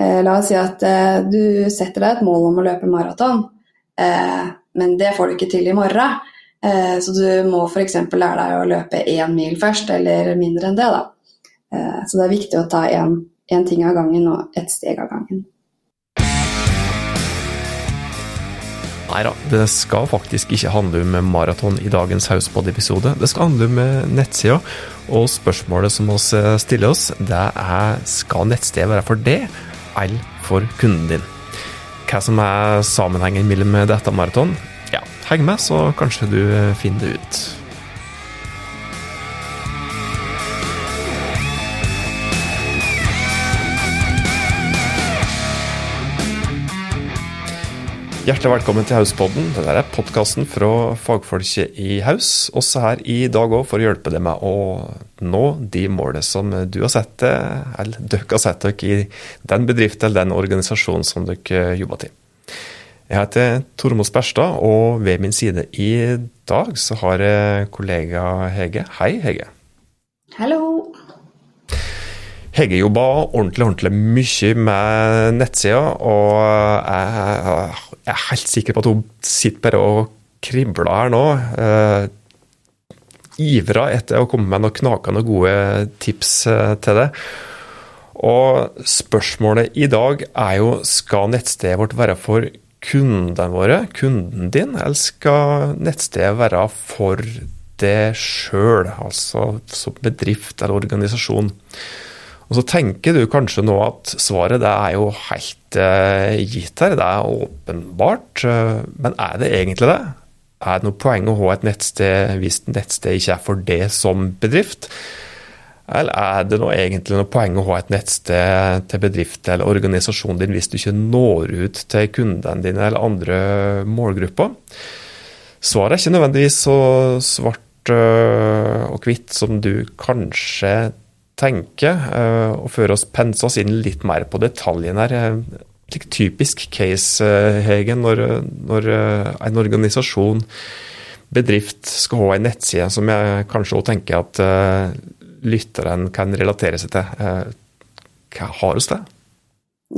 Eh, la oss si at eh, du setter deg et mål om å løpe maraton, eh, men det får du ikke til i morgen. Så du må f.eks. lære deg å løpe én mil først, eller mindre enn det. da. Så det er viktig å ta én ting av gangen og ett steg av gangen. Nei da, det skal faktisk ikke handle om maraton i dagens Hausbod-episode. Det skal handle om nettsida, og spørsmålet som vi stiller oss, det er skal nettstedet være for det, eller for kunden din? Hva som er sammenhengen mellom dette maraton? Ja, heng med, så kanskje du finner det ut. Hjertelig velkommen til Hauspodden. Dette er podkasten fra fagfolket i Haus. Også her i dag òg for å hjelpe deg med å nå de målene som du har sett deg, eller dere har sett dere i den bedriften eller den organisasjonen som dere jobber til. Jeg heter Tormod Sperstad, og ved min side i dag så har jeg kollega Hege. Hei, Hege. Hallo. Hege jobber ordentlig ordentlig mye med nettsida, og jeg, er helt sikker på at hun sitter bare og kribler her nå. Eh, ivra etter å komme med noen knakende gode tips eh, til det. Og spørsmålet i dag er jo skal nettstedet vårt være for kundene våre, kunden din, eller skal nettstedet være for deg sjøl, altså som bedrift eller organisasjon? Og Så tenker du kanskje nå at svaret det er jo helt uh, gitt her, det er åpenbart. Men er det egentlig det? Er det noe poeng å ha et nettsted hvis nettstedet ikke er for det som bedrift? Eller er det noe, egentlig noe poeng å ha et nettsted til bedrift eller organisasjonen din hvis du ikke når ut til kundene dine eller andre målgrupper? Svaret er ikke nødvendigvis så svart uh, og hvitt som du kanskje tenke eh, og føre oss, pense oss inn litt mer på detaljene her. Eh, typisk case, eh, Hegen, når, når en organisasjon, bedrift, skal ha en nettside som jeg kanskje også tenker at lytteren kan relatere seg til. Hva har vi det?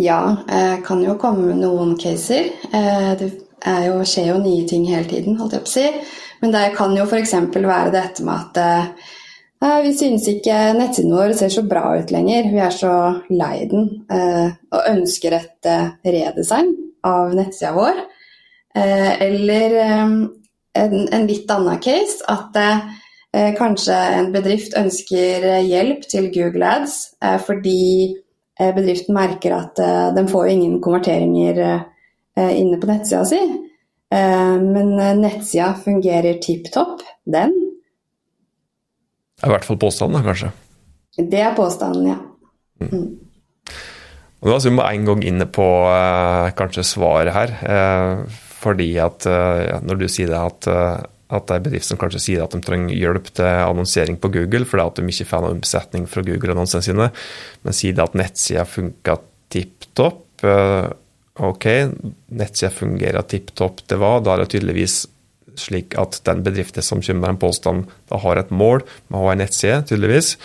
Ja, jeg kan jo komme med noen caser. Det jo, skjer jo nye ting hele tiden, holdt jeg på å si. Men det kan jo f.eks. være dette med at vi synes ikke nettsiden vår ser så bra ut lenger. Vi er så lei den eh, og ønsker et eh, redesign av nettsida vår. Eh, eller en litt annen case at kanskje en bedrift ønsker hjelp til Google Ads fordi bedriften merker at den får ingen konverteringer inne på nettsida si. Men nettsida fungerer tipp topp, den. Det er i hvert fall påstanden, kanskje? Det er påstanden, ja. Mm. mm. Og Da er vi en gang inne på eh, kanskje svaret her. Eh, fordi at eh, når du sier det at, eh, at det er bedrift som kanskje sier at de trenger hjelp til annonsering på Google fordi at de ikke får noen omsetning fra Google-annonsene sine, men sier det at nettsida funker tipp topp. Eh, ok, nettsida fungerer tipp topp, det var. Da er det tydeligvis slik at den bedriften som kommer med en påstand, da har et mål med å ha en nettside, tydeligvis.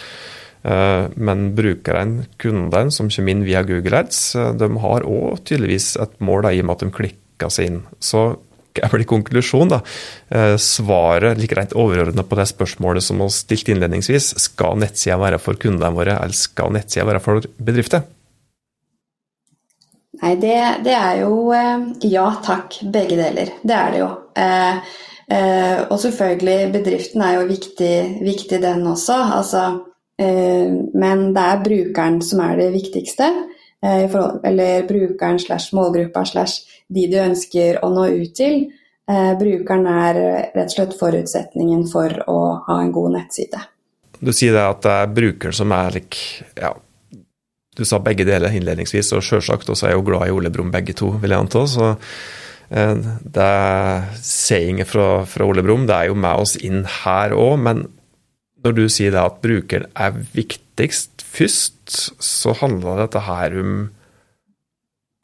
Eh, men brukeren, kunden som kommer inn via Google Ads, eh, de har òg tydeligvis et mål da, i og med at de klikker seg inn. Så hva blir konklusjonen? da? Eh, svaret like rent overordna på det spørsmålet som vi stilte innledningsvis, skal nettsida være for kundene våre, eller skal nettsida være for bedrifter? Nei, det, det, er jo ja takk, begge deler. Det er det jo. Eh, eh, og selvfølgelig, bedriften er jo viktig, viktig den også. Altså, eh, men det er brukeren som er det viktigste. Forhold, eller brukeren slash målgruppa slash de du ønsker å nå ut til. brukeren er rett og slett forutsetningen for å ha en god nettside. Du sier det at det er brukeren som er ja, Du sa begge deler innledningsvis, og sjølsagt også er jeg jo glad i Ole Brumm begge to, vil jeg anta. så Eh, det sayinget fra, fra, Ole Brumm, det er jo med oss inn her òg, men når du sier det at brukeren er viktigst først, så handler dette her om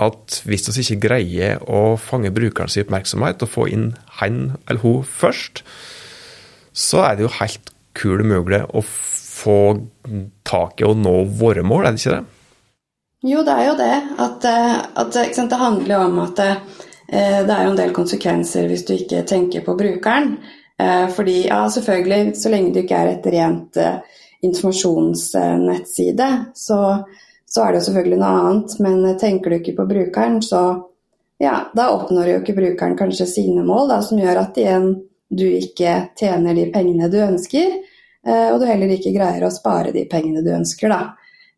at hvis vi ikke greier å fange brukerens oppmerksomhet og få inn han eller hun først, så er det jo helt kul mulig å få tak i å nå våre mål, er det ikke det? Jo, det er jo det. At, at sant, det handler jo om at det, det er jo en del konsekvenser hvis du ikke tenker på brukeren. Fordi ja, selvfølgelig, så lenge det ikke er et rent informasjonsnettside, så, så er det jo selvfølgelig noe annet. Men tenker du ikke på brukeren, så ja, da oppnår jo ikke brukeren kanskje sine mål, da, som gjør at igjen du ikke tjener de pengene du ønsker, eh, og du heller ikke greier å spare de pengene du ønsker, da.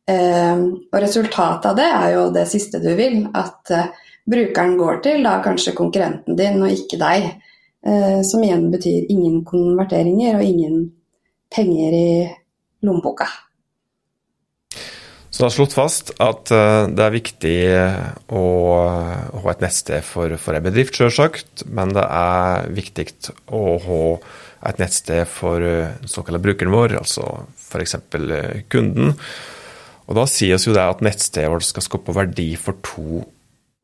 Eh, og resultatet av det er jo det siste du vil, at eh, brukeren går til da kanskje konkurrenten din og ikke deg. Som igjen betyr ingen konverteringer og ingen penger i lommeboka. Så det har slått fast at eh, det er viktig å ha et nettsted for, for en bedrift, selvsagt, men det er viktig å ha et nettsted for den eh, såkalte brukeren vår, altså f.eks. Eh, kunden. Og Da sier vi jo det at nettstedet vårt skal skape verdi for to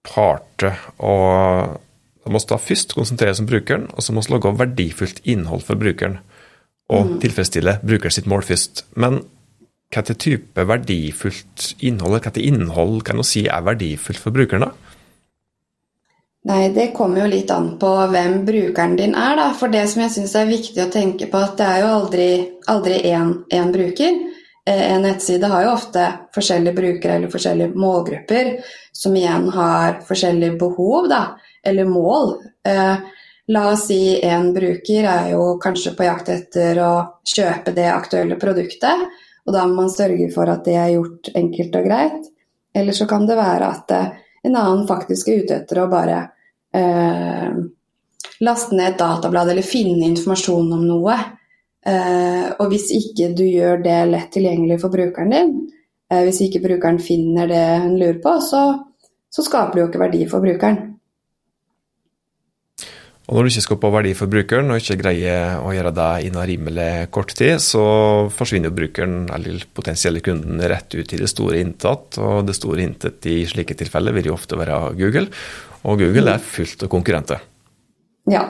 parter. og Da må vi da først konsentrere oss om brukeren, og så må vi lage verdifullt innhold for brukeren. Og mm. tilfredsstille brukeren sitt mål først. Men hva til type verdifullt innhold, hva til innhold kan du si er verdifullt for brukeren? da? Nei, Det kommer jo litt an på hvem brukeren din er. da. For det som jeg syns er viktig å tenke på, at det er jo aldri én bruker. Eh, en nettside har jo ofte forskjellige brukere eller forskjellige målgrupper, som igjen har forskjellige behov da, eller mål. Eh, la oss si en bruker er jo kanskje på jakt etter å kjøpe det aktuelle produktet. Og da må man sørge for at det er gjort enkelt og greit. Eller så kan det være at eh, en annen faktisk er ute etter å bare eh, laste ned et datablad eller finne informasjon om noe. Eh, og hvis ikke du gjør det lett tilgjengelig for brukeren din, eh, hvis ikke brukeren finner det hun lurer på, så, så skaper det jo ikke verdi for brukeren. Og når du ikke skaper verdi for brukeren, og ikke greier å gjøre det innen rimelig kort tid, så forsvinner brukeren, eller potensielle kunden, rett ut i det store inntatt. Og det store intet i slike tilfeller vil jo ofte være Google. Og Google er fullt av konkurrenter. Ja,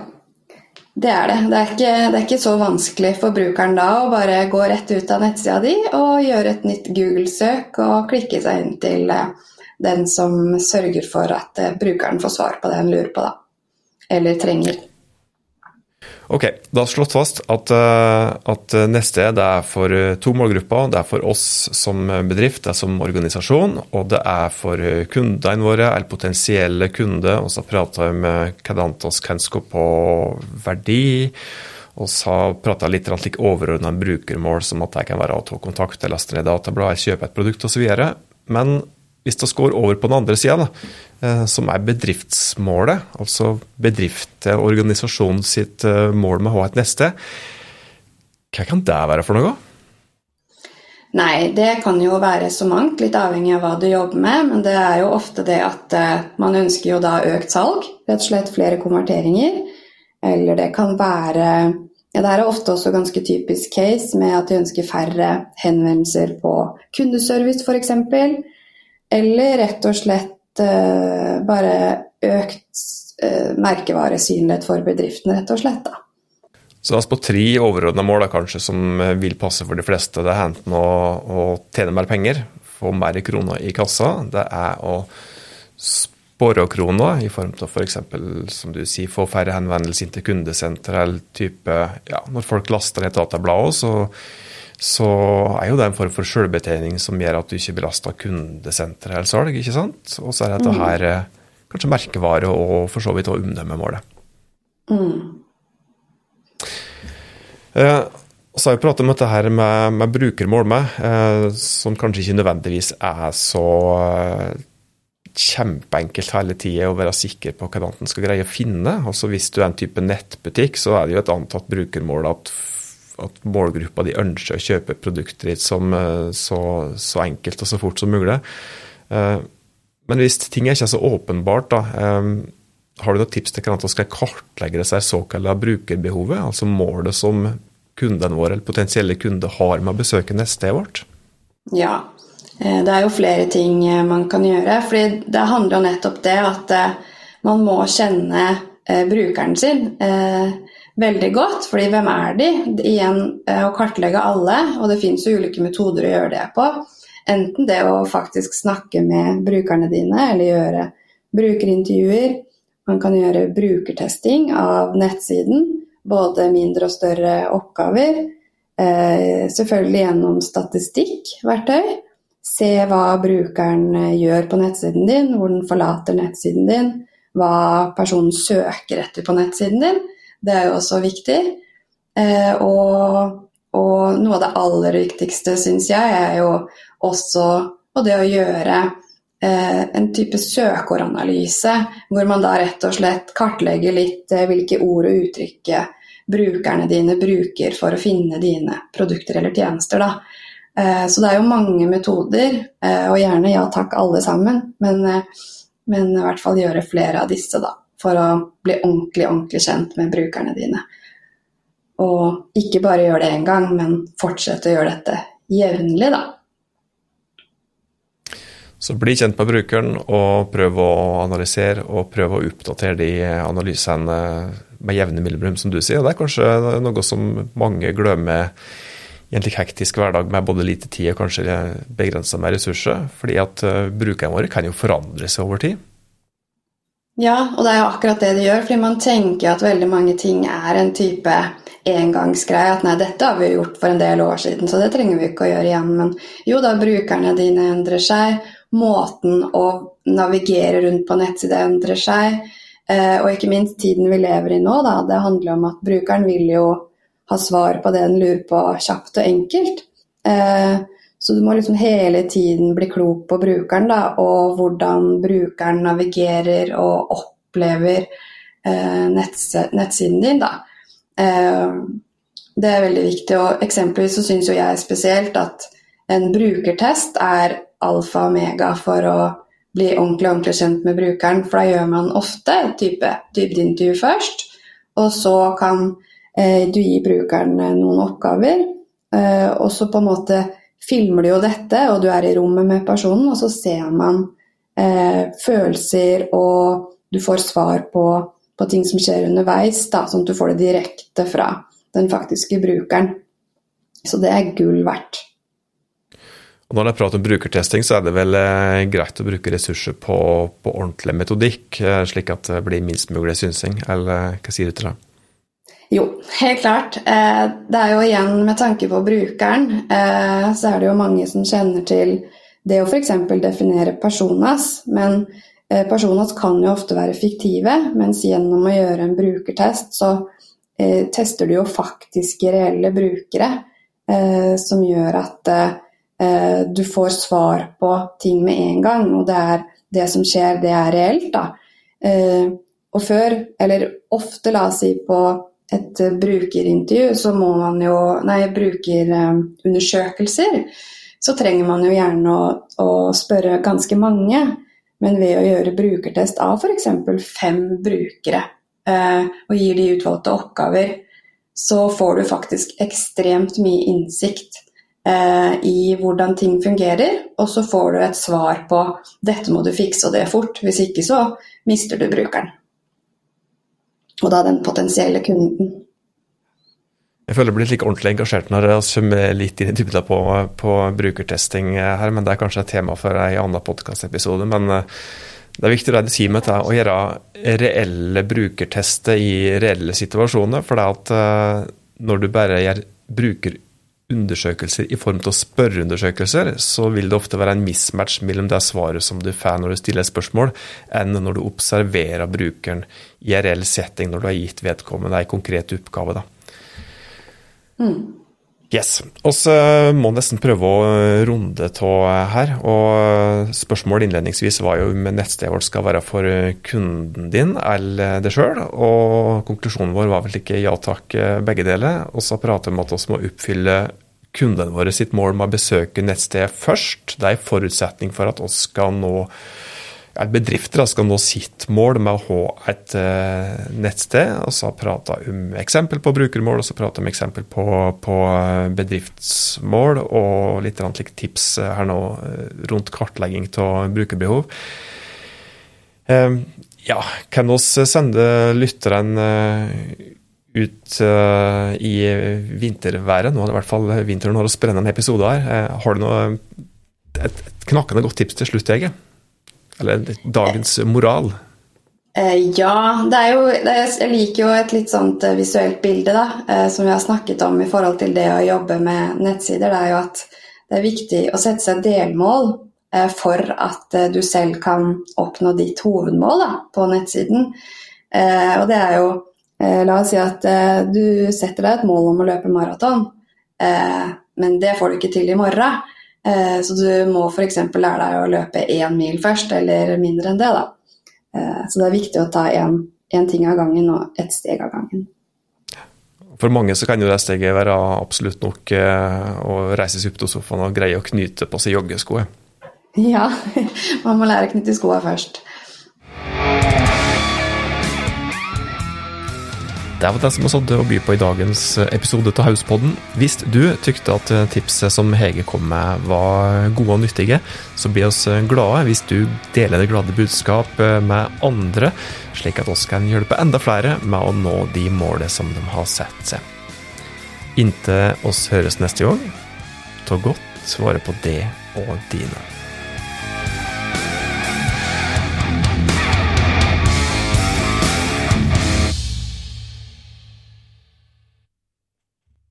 det er det. Det er, ikke, det er ikke så vanskelig for brukeren da å bare gå rett ut av nettsida di og gjøre et nytt Google-søk og klikke seg inn til eh, den som sørger for at eh, brukeren får svar på det han lurer på, da eller trenger. Ok, da slått fast at, eh, at neste det er for eh, to målgrupper. Det er for oss som bedrift, det er som organisasjon, og det er for kundene våre, eller potensielle kunder. Og så prater vi med vi kan skape verdi. Og så jeg litt om overordna brukermål, som at jeg kan være å ta kontakt, laste ned datablad, kjøpe et produkt osv. Men hvis vi går over på den andre sida, eh, som er bedriftsmålet, altså bedriften, organisasjonen sitt eh, mål med H1 neste, hva kan det være for noe? Nei, det kan jo være så mangt, litt avhengig av hva du jobber med. Men det er jo ofte det at eh, man ønsker jo da økt salg, rett og slett flere konverteringer. Eller det kan være ja, Det er ofte også ganske typisk case med at de ønsker færre henvendelser på kundeservice f.eks. Eller rett og slett uh, bare økt uh, merkevaresynlighet for bedriftene, rett og slett. da. Så det er på tre overordna mål da, kanskje, som eh, vil passe for de fleste. Det er enten å, å tjene mer penger, få mer kroner i kassa. Det er å spare kroner i form av f.eks. som du sier, få færre henvendelser inn til kundesenteret eller type ja, Når folk laster ned databladet, så så er jo det en form for sjølbetjening som gjør at du ikke belaster kundesenter eller salg. ikke sant? Og så er dette mm. her eh, kanskje merkevare og for så vidt òg omdømmemålet. Mm. Eh, så har vi pratet om dette her med, med brukermål, med, eh, som kanskje ikke nødvendigvis er så eh, kjempeenkelt hele tida å være sikker på hva en skal greie å finne. Altså Hvis du er en type nettbutikk, så er det jo et antatt brukermål at at målgruppa de ønsker å kjøpe produkter som eh, så, så, enkelt og så fort som mulig. Eh, men hvis ting er ikke så åpenbart, da, eh, har du noen tips til hvordan vi skal kartlegge det såkalte brukerbehovet? Altså målet som kundene våre eller potensielle kunder har med å besøke nettstedet vårt? Ja, det er jo flere ting man kan gjøre. fordi det handler jo nettopp det at man må kjenne brukeren sin veldig godt. fordi hvem er de? Igjen eh, å kartlegge alle, og det finnes jo ulike metoder å gjøre det på. Enten det å faktisk snakke med brukerne dine, eller gjøre brukerintervjuer. Man kan gjøre brukertesting av nettsiden, både mindre og større oppgaver. Eh, selvfølgelig gjennom statistikkverktøy. Se hva brukeren eh, gjør på nettsiden din, hvor den forlater nettsiden din, hva personen søker etter på nettsiden din. Det er jo også viktig. Eh, og, og noe av det aller viktigste, syns jeg, er jo også det å gjøre eh, en type søkeordanalyse, hvor man da rett og slett kartlegger litt eh, hvilke ord og uttrykk brukerne dine bruker for å finne dine produkter eller tjenester. Eh, så det er jo mange metoder, eh, og gjerne ja takk alle sammen, men, eh, men i hvert fall gjøre flere av disse da, for å bli ordentlig, ordentlig kjent med brukerne dine. Og ikke bare gjøre det én gang, men fortsette å gjøre dette jevnlig, da. Så bli kjent med brukeren, og prøv å analysere og prøv å oppdatere de analysene med jevne mellomrom, som du sier. Og det er kanskje noe som mange glemmer i en slik hektisk hverdag med både lite tid og kanskje begrensa med ressurser. Fordi at uh, brukerne våre kan jo forandre seg over tid. Ja, og det er jo akkurat det de gjør. fordi man tenker at veldig mange ting er en type engangsgreie. At nei, dette har vi gjort for en del år siden, så det trenger vi ikke å gjøre igjen. Men jo da, brukerne dine endrer seg måten å navigere rundt på nettside endrer seg. Eh, og ikke minst tiden vi lever i nå. Da. Det handler om at brukeren vil jo ha svar på det den lurer på, kjapt og enkelt. Eh, så du må liksom hele tiden bli klok på brukeren da, og hvordan brukeren navigerer og opplever eh, nettsiden din. Da. Det er veldig viktig. og Eksempelvis så syns jeg spesielt at en brukertest er alfa og omega for å bli ordentlig, ordentlig kjent med brukeren. For da gjør man ofte type dybdeintervju først, og så kan eh, du gi brukeren eh, noen oppgaver. Eh, og så på en måte filmer du jo dette, og du er i rommet med personen, og så ser man eh, følelser, og du får svar på, på ting som skjer underveis, da, sånn at du får det direkte fra den faktiske brukeren. Så det er gull verdt. Når det er prat om brukertesting, så er det vel eh, greit å bruke ressurser på, på, ordentlig metodikk, eh, slik at det blir minst mulig synsing, eller hva sier du til det? Jo, helt klart. Eh, det er jo igjen med tanke på brukeren, så er det jo mange som kjenner til det å f.eks. definere personas, men personas kan jo ofte være fiktive, mens gjennom å gjøre en brukertest, så tester du jo faktiske, reelle brukere, som gjør at Eh, du får svar på ting med en gang, og det er det som skjer, det er reelt, da. Eh, og før, eller ofte, la oss si på et brukerintervju, så må man jo Nei, brukerundersøkelser. Så trenger man jo gjerne å, å spørre ganske mange. Men ved å gjøre brukertest av f.eks. fem brukere eh, og gir de utvalgte oppgaver, så får du faktisk ekstremt mye innsikt eh, i hvordan ting fungerer, og så får du et svar på 'dette må du fikse, og det fort'. Hvis ikke så mister du brukeren. Og da den potensielle kunden. Jeg føler jeg blir like ordentlig engasjert når jeg kommer litt inn i dybden på, på, brukertesting her, men det er kanskje et tema for en annen podkastepisode. Men eh, det er viktig det du sier med dette, å gjøre reelle brukertester i reelle situasjoner. For det at eh, når du bare gjør bruker undersøkelser i form av spørreundersøkelser, så vil det ofte være en mismatch mellom det svaret som du får når du stiller spørsmål, enn når du observerer brukeren i en reell setting når du har gitt vedkommende en konkret oppgave. Da. Mm. Yes. Og så må nesten prøve å runde av her. og Spørsmålet innledningsvis var jo om nettstedet vårt skal være for kunden din eller deg sjøl. Og konklusjonen vår var vel ikke ja takk, begge deler. Og så prater vi om at vi må oppfylle kundene våre sitt mål med å besøke nettstedet først. Det er en forutsetning for at oss skal nå bedrifter skal nå sitt mål med å ha et uh, nettsted. og så prata om eksempel på brukermål og så prata om eksempel på, på, bedriftsmål, og litt like, tips eh, her nå rundt kartlegging av brukerbehov. Ja, kan vi sende lytteren ut uh, i vinterværet. Nå er det i hvert fall vinteren når vi spiller en episode her. Uh, har du noe et, et knakkende godt tips til slutt, Hege. Eller dagens moral. Eh, ja, det er jo det er, Jeg liker jo et litt sånt visuelt bilde, da, som vi har snakket om i forhold til det å jobbe med nettsider. Det er jo at det er viktig å sette seg delmål for at du selv kan oppnå ditt hovedmål da, på nettsiden. Og det er jo La oss si at du setter deg et mål om å løpe maraton, men det får du ikke til i morgen. Så du må f.eks. lære deg å løpe én mil først, eller mindre enn det. da. Eh, så det er viktig å ta én ting av gangen og ett steg av gangen. For mange så kan jo det steget være absolutt nok eh, å reise seg opp til sofaen og greie å knyte på seg joggeskoene. Ja, man må lære å knytte skoene først. Det var det som vi hadde å by på i dagens episode av Hauspodden. Hvis du tykte at tipset som Hege kom med var gode og nyttige, så blir oss glade hvis du deler det glade budskap med andre, slik at oss kan hjelpe enda flere med å nå de målene som de har sett seg. Inntil oss høres neste gang, ta godt vare på det og dine.